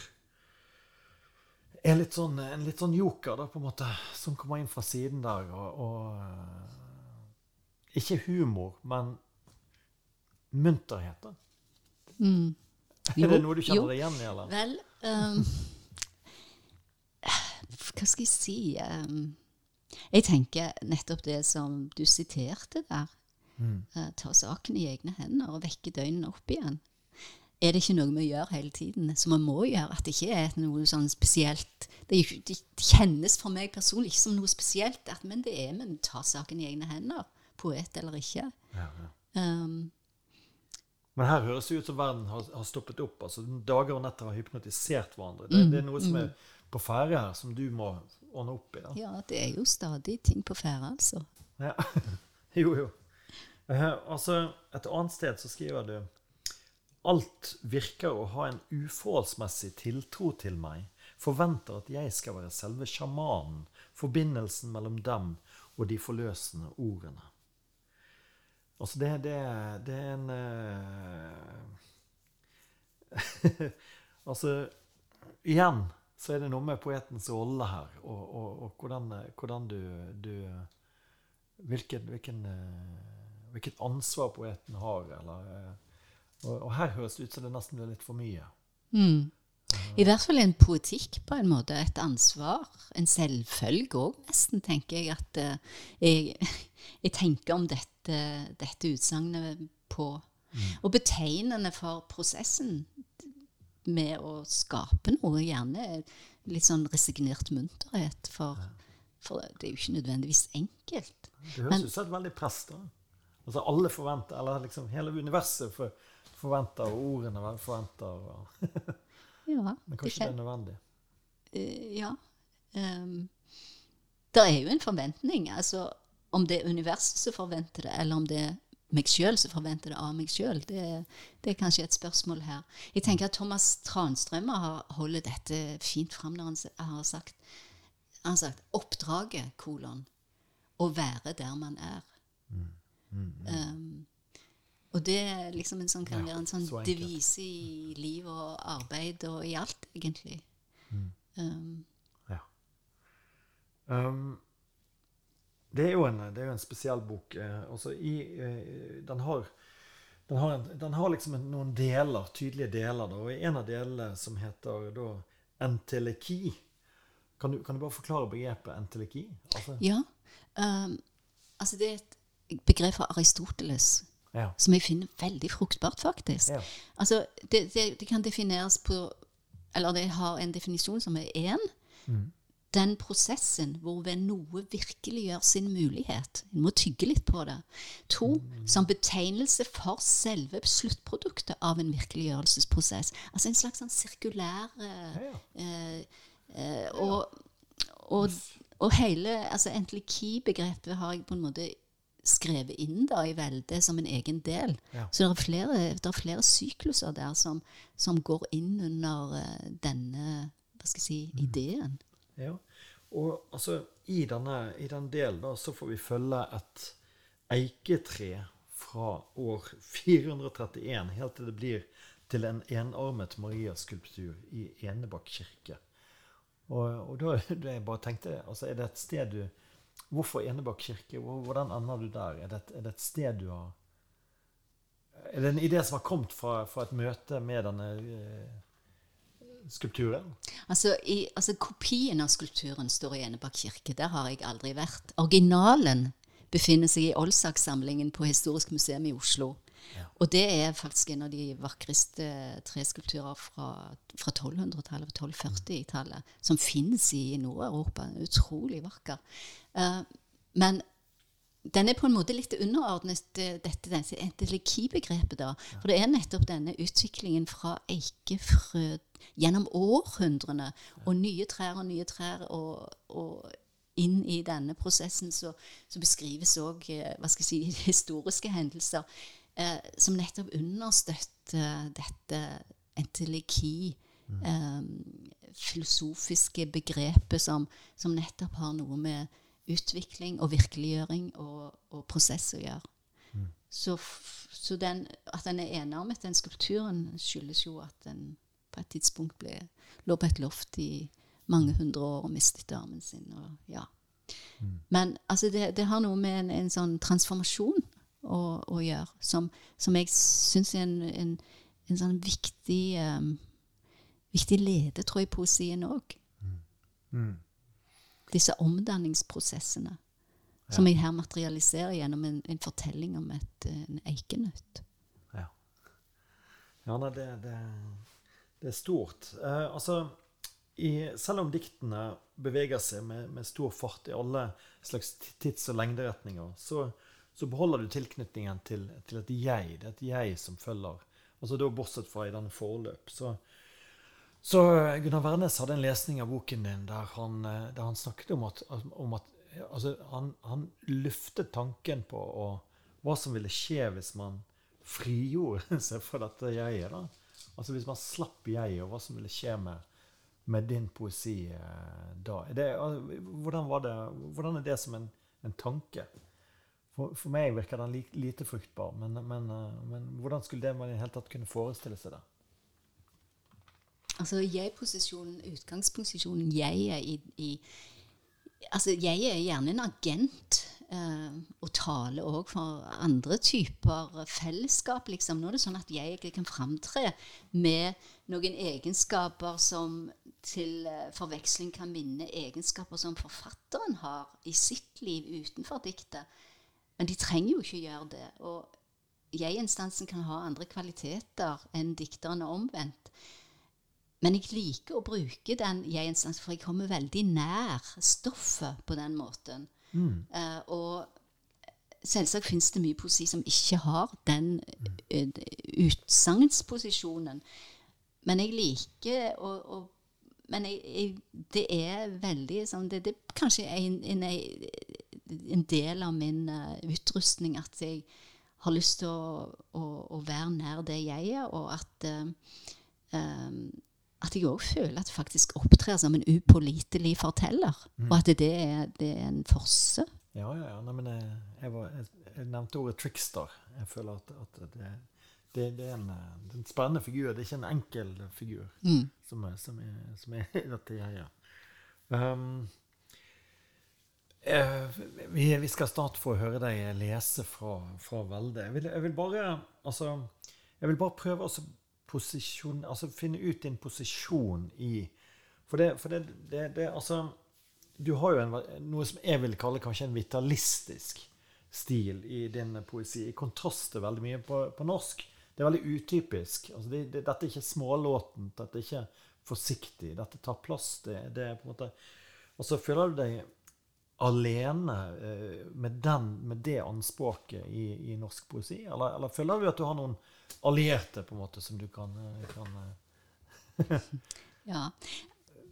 er litt sånn, en litt sånn joker, da, på en måte, som kommer inn fra siden der. Og, og eh, Ikke humor, men munterhet. da. Mm. Er det noe du kjenner deg igjen i, eller? Vel um, Hva skal jeg si? Um, jeg tenker nettopp det som du siterte der. Mm. Uh, ta saken i egne hender og vekke døgnene opp igjen er det ikke noe vi gjør hele tiden, som vi må gjøre. At det ikke er noe sånn spesielt. Det, det, kjennes for meg personlig ikke som noe spesielt, at, men det er vi tar saken i egne hender. Poet eller ikke. Ja, ja. Um, men her høres det ut som verden har, har, stoppet opp. altså Dager og netter har hypnotisert hverandre. Det, mm, det er noe som mm. er på ferde her, som du må ordne opp i. da. Ja, det er jo stadig ting på ferde, altså. Ja. jo, jo. Uh, altså, Et annet sted så skriver du Alt virker å ha en uforholdsmessig tiltro til meg, forventer at jeg skal være selve sjamanen, forbindelsen mellom dem og de forløsende ordene. Altså, det, det, det er en uh, Altså, igjen så er det noe med poetens rolle her, og, og, og hvordan, hvordan, du, du hvilken, hvilken, uh, hvilket ansvar poeten har, eller uh, og, og, her høres det ut som det nesten blir litt for mye. Mm. I hvert fall en poetikk, på en måte. Et ansvar. En selvfølge òg, nesten, tenker jeg. At uh, jeg, jeg, tenker om dette, dette utsagnet på mm. Og betegnende for prosessen med å skape noe. Gjerne litt sånn resignert munterhet. For, for det er jo ikke nødvendigvis enkelt. Det høres ut som et veldig press. da. Altså Alle forventer, eller liksom hele universet for, forventer, og ordene forventer. ja, Men kanskje det, det er nødvendig? Uh, ja. Um, det er jo en forventning. altså Om det er universet som forventer det, eller om det er meg sjøl som forventer det av meg sjøl, det, det, er kanskje et spørsmål her. Jeg tenker at Thomas Transtrømmer har holdt dette fint fram når han har sagt, han har sagt 'oppdraget, kolon, å være der man er'. Mm. Mm, mm. Um, og det liksom en sånn, kan ja, være en sånn så devise i liv og arbeid og i alt, egentlig. Mm. Um, ja. Um, det, er en, det, er jo en, spesiell bok. Eh, i, eh, den, har, den, har en, den, har, liksom noen deler, tydelige deler. Da, og en av delene som heter da, enteleki kan du, kan du, bare forklare begrepet enteleki? Altså, ja. Um, altså det er et begrep fra Aristoteles ja. Som jeg finner veldig fruktbart, faktisk. Ja. Altså, det, det, det, kan defineres på Eller det har en definisjon som er én. Mm. Den prosessen hvor ved noe virkeliggjør sin mulighet. En må tygge litt på det. To, mm. som betegnelse for selve sluttproduktet av en virkeliggjørelsesprosess. Altså en slags sånn sirkulær ja, eh, eh, og, og, og, hele altså Enteliki-begrepet har jeg på en måte skrevet inn da i veldet som en egen del. Ja. Så det er, flere, det er flere sykluser der som, som går inn under uh, denne hva skal jeg si, mm. ideen. Ja, og altså i denne, i den delen da, så får vi følge et eiketre fra år 431 helt til det blir til en enarmet Maria-skulptur i Enebakk kirke. Og, og da, da jeg bare tenkte, altså Er det et sted du Hvorfor Enebakk kirke? Hvordan ender du der? Er det, er det, et sted du har Er det en idé som har kommet fra, fra et møte med denne eh, skulpturen? Altså, i, altså, Kopien av skulpturen står i Enebakk kirke. Der har jeg aldri vært. Originalen befinner seg i Olsak-samlingen på Historisk museum i Oslo. Ja. Og det er faktisk en av de vakreste treskulpturer fra, fra 1200-tallet og 1240-tallet som finnes i Nord-Europa. Utrolig vakker. Uh, men den er på en måte litt underordnet eh, dette, entelekibegrepet. da. For det er nettopp denne utviklingen fra eikefrø gjennom århundrene, og nye trær og nye trær, og, og inn i denne prosessen så, så beskrives òg jeg si, historiske hendelser eh, som nettopp understøtter dette enteleki, mm. eh, filosofiske begrepet som, som, nettopp har noe med utvikling og virkeliggjøring og, og prosess å gjøre. Mm. Så, så den, at den er enarmet, den skulpturen, skyldes jo at den på et tidspunkt ble, lå på et loft i mange hundre år og mistet armen sin. Og, ja. Mm. Men altså, det, det, har noe med en, en sånn transformasjon å, å, gjøre, som, som jeg syns er en, en, en, sånn viktig um, viktig ledetråd i poesien òg. Mm. Mm. Disse omdanningsprosessene. Ja. Som jeg her materialiserer gjennom en, en fortelling om et, en eikenøtt. Ja. ja nei, det, det, det, er stort. Eh, altså i, selv om diktene beveger seg med, med, stor fart i alle slags tids- og lengderetninger, så, så beholder du tilknytningen til, til, et jeg. Det er et jeg som følger. Altså da Bortsett fra i denne forløp. Så, så Gunnar Wærnes hadde en lesning av boken din der han, eh, der han snakket om at, om at altså, han, han, luftet tanken på å, hva som ville skje hvis man frigjorde seg fra dette jeget. da. Altså Hvis man slapp jeget, og hva som ville skje med, med din poesi eh, da. Det, hvordan, det, hvordan, er det som en, en tanke? For, for, meg virker den li, lite fruktbar, men, men, eh, men, hvordan skulle det man i det hele tatt kunne forestille seg det? Altså jeg-posisjonen, utgangsposisjonen jeg er i, i Altså jeg er gjerne en agent eh, og taler òg for andre typer fellesskap. Liksom. Nå er det sånn at jeg ikke kan framtre med noen egenskaper som til eh, forveksling kan minne egenskaper som forfatteren har i sitt liv utenfor diktet. Men de trenger jo ikke gjøre det. Og jeg-instansen kan ha andre kvaliteter enn dikteren er omvendt. Men jeg liker å bruke den jeg-instansen, for jeg kommer veldig nær stoffet på den måten. Mm. Uh, og selvsagt fins det mye poesi som ikke har den uh, utsagnsposisjonen. Men jeg liker å, å Men jeg, jeg, det er veldig sånn Det, det er kanskje en, en, en, del av min uh, utrustning at jeg har lyst til å, å, å, være nær det jeg er, og at um, at jeg òg føler at jeg faktisk opptrer som en upålitelig forteller. Mm. Og at det er, det er en forse. Ja, ja, ja. Nei, men jeg, jeg, var, jeg, jeg, nevnte ordet trickster. Jeg føler at, at det, det, det, er en, en, spennende figur. Det er ikke en enkel figur mm. som, er, som, er, som er dette jeg um, eh, vi, vi, skal snart få høre deg lese fra, fra Velde. Jeg vil, jeg vil bare altså, jeg vil bare prøve å Altså finne ut din posisjon i For det, for det, det, det Altså Du har jo en, noe som jeg vil kalle kanskje en vitalistisk stil i din poesi, i kontrast til veldig mye på, på norsk. Det er veldig utypisk. Altså det, det, dette er ikke smålåtent, dette er ikke forsiktig. Dette tar plass. Det, det er på en måte Og så føler du deg alene eh, med, den, med det anspråket i, i, norsk poesi? Eller, eller, føler du at du har noen allierte på en måte som du kan, eh, kan eh, ja.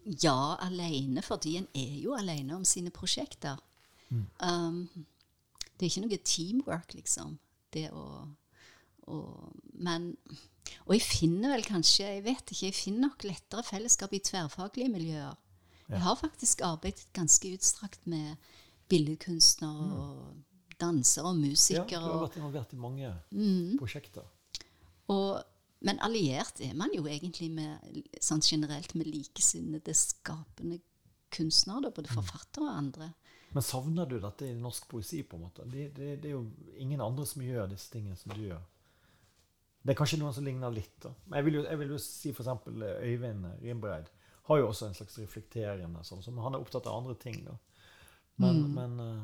ja, alene, fordi en er jo alene om sine prosjekter. Mm. Um, det er ikke noe teamwork, liksom. Det å, å Men Og jeg finner vel kanskje Jeg vet ikke, jeg finner nok lettere fellesskap i tverrfaglige miljøer. Jeg har faktisk arbeidet ganske utstrakt med billedkunstnere mm. og dansere og musikere. Ja, du har vært involvert i mange mm. prosjekter. Og, men alliert er man jo egentlig med, sånn generelt med likesinnede, skapende kunstnere, både mm. forfattere og andre. Men savner du dette i norsk poesi? på en måte? Det, det, det, er jo ingen andre som gjør disse tingene som du gjør. Det er kanskje noen som ligner litt. da. Men jeg vil jo, jeg vil jo si f.eks. Øyvind Rimbreid har jo også en slags reflekterende sånn, som Han er opptatt av andre ting. da. Men, mm. men uh,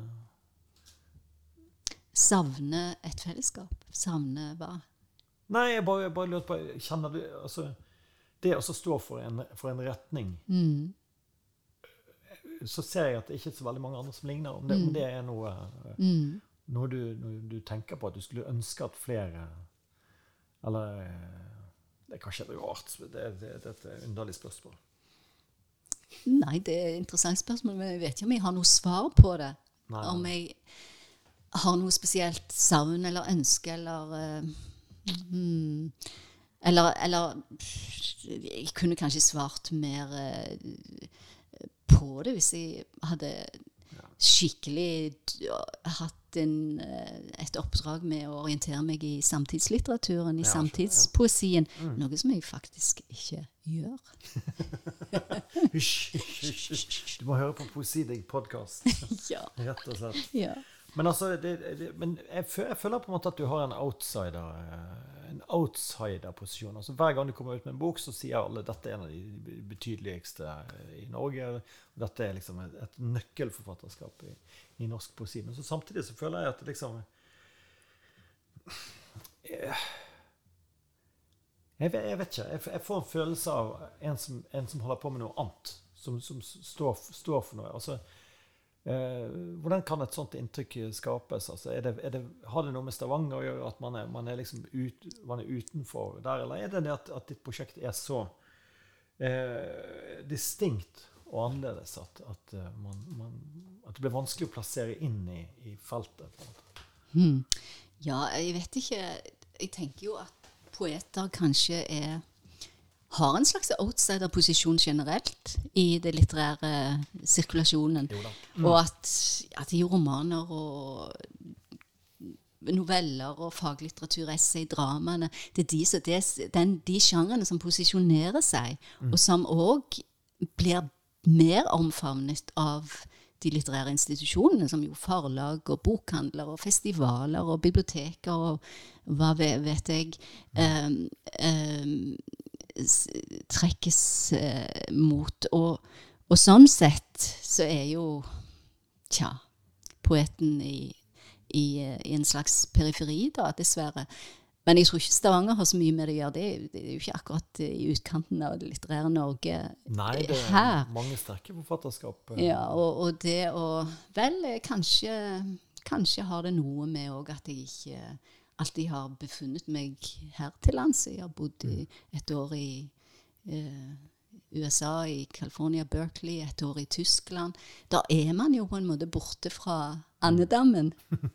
Savne et fellesskap? Savne hva? Nei, jeg bare, bare lurte på Kjenner du altså, Det å stå for en, for en retning mm. Så ser jeg at det ikke er så veldig mange andre som ligner. Om det, mm. om det er noe, mm. noe, du, noe, du, tenker på at du skulle ønske at flere Eller Det er kanskje rart Det, det, det er et underlig spørsmål. Nei, det er et interessant spørsmål, men jeg vet ikke om jeg har noe svar på det. Nei. Om jeg har noe spesielt savn eller ønske eller uh, mm, eller, eller Jeg kunne kanskje svart mer uh, på det hvis jeg hadde skikkelig uh, hatt en, eh, et oppdrag med å orientere meg i samtidslitteraturen, i Ja, samtidspoesien. Noe som jeg faktisk ikke gjør. Hysj, hysj, hysj. Du må høre på Poesidig podkast, ja. rett og slett. ja. Men altså, det, det, men jeg, føler, jeg føler på en måte at du har en outsider eh, En outsider-posisjon. Altså, hver gang du kommer ut med en bok, så sier alle dette er en av de betydeligste i Norge. Dette er liksom et, et nøkkelforfatterskap i, i norsk poesi. Men så samtidig så føler jeg at liksom jeg, jeg vet ikke. Jeg, jeg får en følelse av en som, en som holder på med noe annet. Som, som står, står for noe. Altså, Eh, hvordan kan et sånt inntrykk skapes? Altså, er det, er det, har det noe med Stavanger å gjøre, at man er, man er, liksom ut, man er utenfor der? Eller er det det at, at ditt prosjekt er så eh, distinkt og annerledes at, at, eh, man, man, at det blir vanskelig å plassere inn i, i feltet? På en måte? Hmm. Ja, jeg vet ikke. Jeg tenker jo at poeter kanskje er har en slags outsider-posisjon generelt i det litterære sirkulasjonen. Mm. Og at, at i romaner og noveller og faglitteratur, essay, dramaene Det er de, det er den, de sjangrene som posisjonerer seg, og som òg blir mer omfavnet av de litterære institusjonene, som jo forlag og bokhandler og festivaler og biblioteker og hva vet jeg um, um, trekkes eh, mot. Og, og sånn sett så er jo Tja, poeten i, i, eh, i en slags periferi, da, dessverre. Men jeg tror ikke Stavanger har så mye med det å gjøre. Det, er- det er jo ikke akkurat eh, i utkanten av det litterære Norge Nei, det er her. mange sterke forfatterskap. eh, Ja, og, og det å Vel, eh, kanskje, kanskje har det noe med òg at jeg ikke alltid har befunnet meg her til lands. Jeg har bodd i et år i eh, USA, i California, Berkeley, et år i Tyskland. Da er man jo på en måte borte fra andedammen.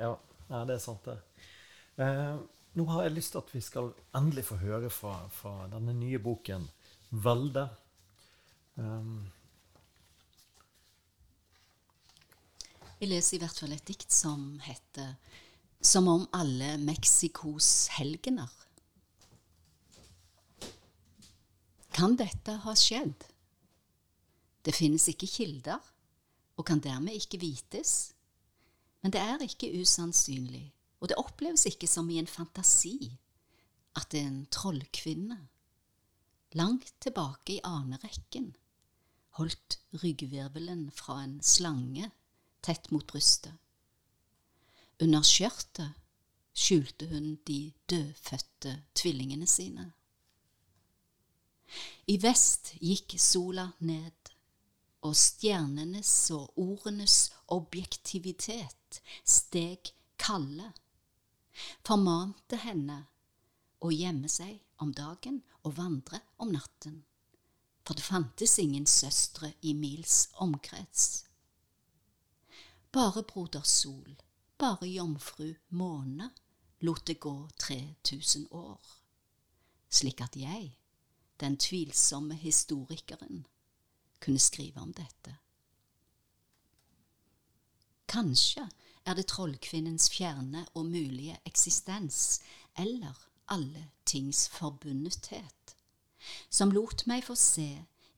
Ja, ja, det er sant, det. Eh, nå har jeg lyst til at vi skal endelig få høre fra, fra denne nye boken, 'Velde'. Um, Jeg leser i hvert fall et dikt som heter 'Som om alle Mexicos helgener'. Kan dette ha skjedd? Det finnes ikke kilder, og kan dermed ikke vites. Men det er ikke usannsynlig, og det oppleves ikke som i en fantasi, at en trollkvinne, langt tilbake i anerekken, holdt ryggvirvelen fra en slange tett mot brystet. Under skjørtet skjulte hun de dødfødte tvillingene sine. I vest gikk sola ned, og stjernenes og ordenes objektivitet steg kalde, formante henne å gjemme seg om dagen og vandre om natten, for det fantes ingen søstre i mils omkrets. Bare broder Sol, bare jomfru Måne lot det gå 3000 år, slik at jeg, den tvilsomme historikeren, kunne skrive om dette. Kanskje er det trollkvinnens fjerne og mulige eksistens, eller alle tings forbundethet, som lot meg få se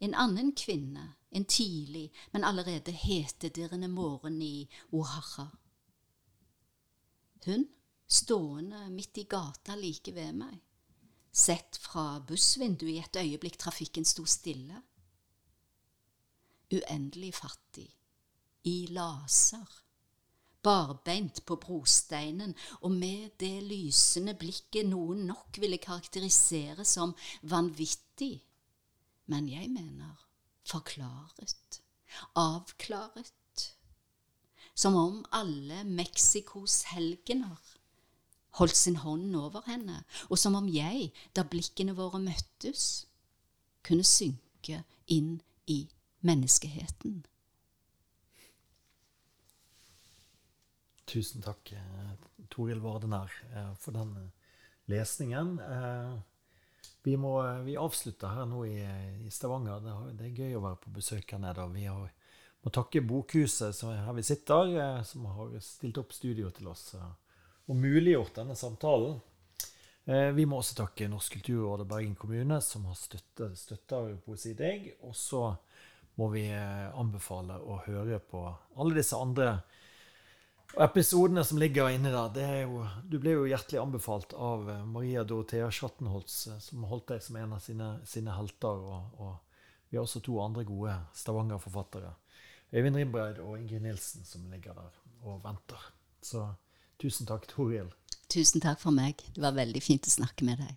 en annen kvinne en tidlig, men allerede hetedirrende morgen i O'Hara. Hun stående midt i gata like ved meg, sett fra bussvinduet i et øyeblikk trafikken sto stille. Uendelig fattig, i laser, barbeint på brosteinen og med det lysende blikket noen nok ville karakterisere som vanvittig, men jeg mener forklaret, avklaret, som om alle Mexicos helgener holdt sin hånd over henne, og som om jeg, da blikkene våre møttes, kunne synke inn i menneskeheten. Tusen takk, eh, Toril Vardenær, eh, for den eh, lesningen. Vi, må, vi avslutter her nå i, i Stavanger. Det, det, er gøy å være på besøk her nede. Vi har, må takke Bokhuset som er her vi sitter, som har stilt opp studio til oss og muliggjort denne samtalen. Vi må også takke Norsk kulturråd og Bergen kommune, som har støttet, støtter Poesi Deg. Og så må vi anbefale å høre på alle disse andre og episodene som ligger inni der, jo, du ble jo hjertelig anbefalt av eh, Maria Dorothea Schattenholz, eh, som holdt deg som en av sine, sine helter. Og, og, vi har også to andre gode Stavanger-forfattere. Øyvind Rimbreid og Ingrid Nilsen, som ligger der og venter. Så tusen takk, Toril. Tusen takk for meg. Det var veldig fint å snakke med deg.